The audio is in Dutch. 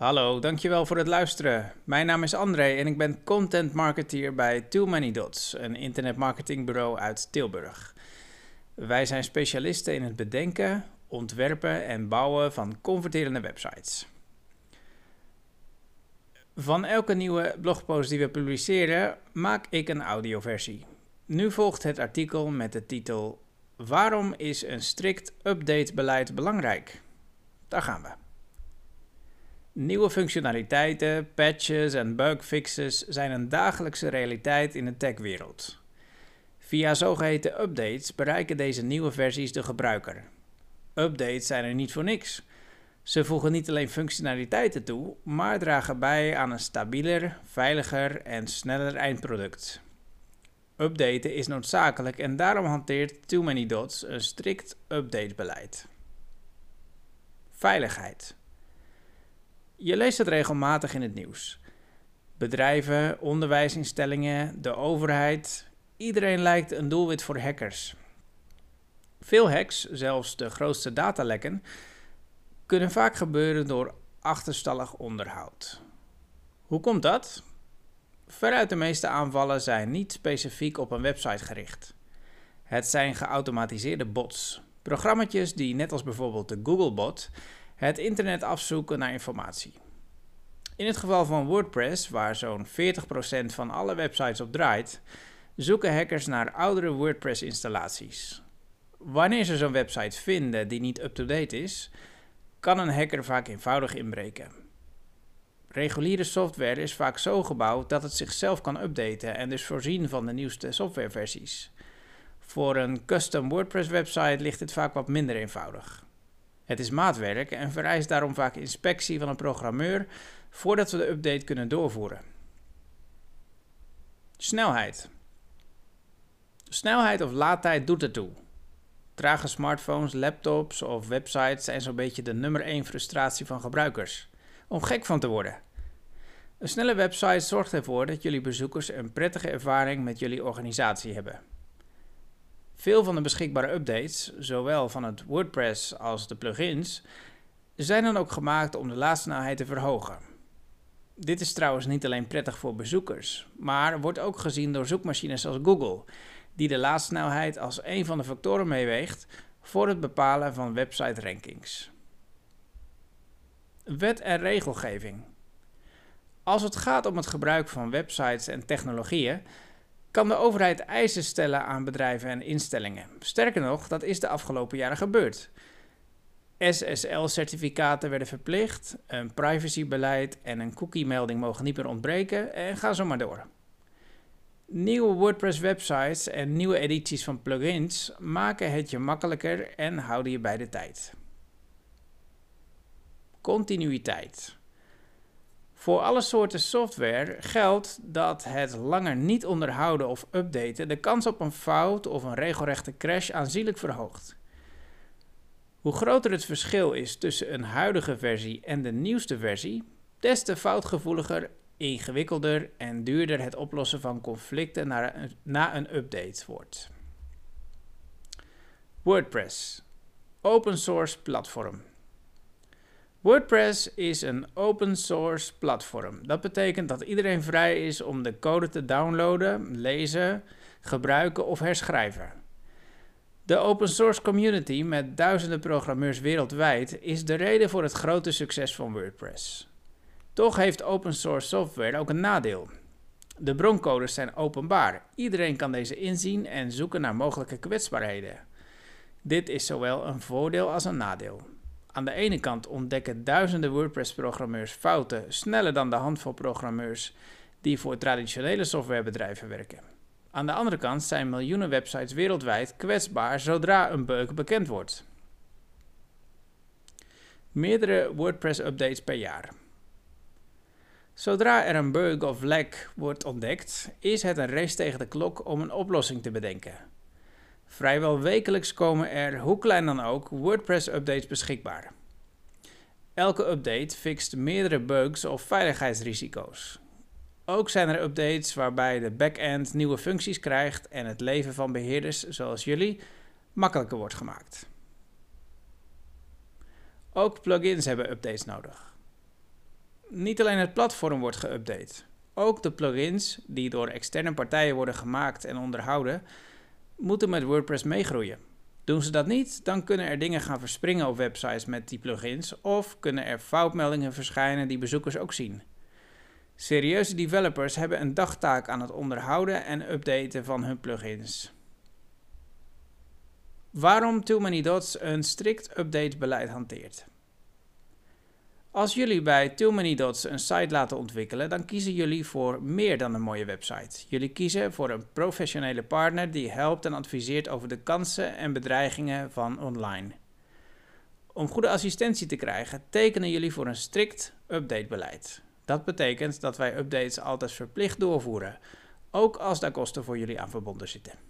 Hallo, dankjewel voor het luisteren. Mijn naam is André en ik ben content marketeer bij Too Many Dots, een internetmarketingbureau uit Tilburg. Wij zijn specialisten in het bedenken, ontwerpen en bouwen van converterende websites. Van elke nieuwe blogpost die we publiceren, maak ik een audioversie. Nu volgt het artikel met de titel Waarom is een strikt updatebeleid belangrijk? Daar gaan we. Nieuwe functionaliteiten, patches en bugfixes zijn een dagelijkse realiteit in de techwereld. Via zogeheten updates bereiken deze nieuwe versies de gebruiker. Updates zijn er niet voor niks. Ze voegen niet alleen functionaliteiten toe, maar dragen bij aan een stabieler, veiliger en sneller eindproduct. Updaten is noodzakelijk en daarom hanteert Too Many Dots een strikt updatebeleid. Veiligheid. Je leest het regelmatig in het nieuws. Bedrijven, onderwijsinstellingen, de overheid, iedereen lijkt een doelwit voor hackers. Veel hacks, zelfs de grootste datalekken, kunnen vaak gebeuren door achterstallig onderhoud. Hoe komt dat? Veruit de meeste aanvallen zijn niet specifiek op een website gericht. Het zijn geautomatiseerde bots, programma's die net als bijvoorbeeld de Googlebot het internet afzoeken naar informatie. In het geval van WordPress, waar zo'n 40% van alle websites op draait, zoeken hackers naar oudere WordPress-installaties. Wanneer ze zo'n website vinden die niet up-to-date is, kan een hacker vaak eenvoudig inbreken. Reguliere software is vaak zo gebouwd dat het zichzelf kan updaten en dus voorzien van de nieuwste softwareversies. Voor een custom WordPress website ligt dit vaak wat minder eenvoudig. Het is maatwerk en vereist daarom vaak inspectie van een programmeur voordat we de update kunnen doorvoeren. Snelheid. Snelheid of laadtijd doet ertoe. Trage smartphones, laptops of websites zijn zo'n beetje de nummer 1 frustratie van gebruikers. Om gek van te worden. Een snelle website zorgt ervoor dat jullie bezoekers een prettige ervaring met jullie organisatie hebben. Veel van de beschikbare updates, zowel van het WordPress als de plugins, zijn dan ook gemaakt om de laadsnelheid te verhogen. Dit is trouwens niet alleen prettig voor bezoekers, maar wordt ook gezien door zoekmachines als Google, die de laadsnelheid als een van de factoren meeweegt voor het bepalen van website rankings. Wet en regelgeving. Als het gaat om het gebruik van websites en technologieën, kan de overheid eisen stellen aan bedrijven en instellingen. Sterker nog, dat is de afgelopen jaren gebeurd. SSL-certificaten werden verplicht, een privacybeleid en een cookie-melding mogen niet meer ontbreken en ga zo maar door. Nieuwe WordPress-websites en nieuwe edities van plugins maken het je makkelijker en houden je bij de tijd. Continuïteit. Voor alle soorten software geldt dat het langer niet onderhouden of updaten de kans op een fout of een regelrechte crash aanzienlijk verhoogt. Hoe groter het verschil is tussen een huidige versie en de nieuwste versie, des te foutgevoeliger, ingewikkelder en duurder het oplossen van conflicten na een, na een update wordt. WordPress, open source platform. WordPress is een open source platform. Dat betekent dat iedereen vrij is om de code te downloaden, lezen, gebruiken of herschrijven. De open source community met duizenden programmeurs wereldwijd is de reden voor het grote succes van WordPress. Toch heeft open source software ook een nadeel. De broncodes zijn openbaar. Iedereen kan deze inzien en zoeken naar mogelijke kwetsbaarheden. Dit is zowel een voordeel als een nadeel. Aan de ene kant ontdekken duizenden WordPress-programmeurs fouten sneller dan de handvol programmeurs die voor traditionele softwarebedrijven werken. Aan de andere kant zijn miljoenen websites wereldwijd kwetsbaar zodra een bug bekend wordt. Meerdere WordPress-updates per jaar. Zodra er een bug of lek wordt ontdekt, is het een race tegen de klok om een oplossing te bedenken. Vrijwel wekelijks komen er, hoe klein dan ook, WordPress-updates beschikbaar. Elke update fixt meerdere bugs of veiligheidsrisico's. Ook zijn er updates waarbij de backend nieuwe functies krijgt en het leven van beheerders zoals jullie makkelijker wordt gemaakt. Ook plugins hebben updates nodig. Niet alleen het platform wordt geüpdate. Ook de plugins die door externe partijen worden gemaakt en onderhouden, moeten met WordPress meegroeien. Doen ze dat niet, dan kunnen er dingen gaan verspringen op websites met die plugins of kunnen er foutmeldingen verschijnen die bezoekers ook zien. Serieuze developers hebben een dagtaak aan het onderhouden en updaten van hun plugins. Waarom Too Many Dots een strikt update beleid hanteert. Als jullie bij Too Many Dots een site laten ontwikkelen, dan kiezen jullie voor meer dan een mooie website. Jullie kiezen voor een professionele partner die helpt en adviseert over de kansen en bedreigingen van online. Om goede assistentie te krijgen, tekenen jullie voor een strikt updatebeleid. Dat betekent dat wij updates altijd verplicht doorvoeren, ook als daar kosten voor jullie aan verbonden zitten.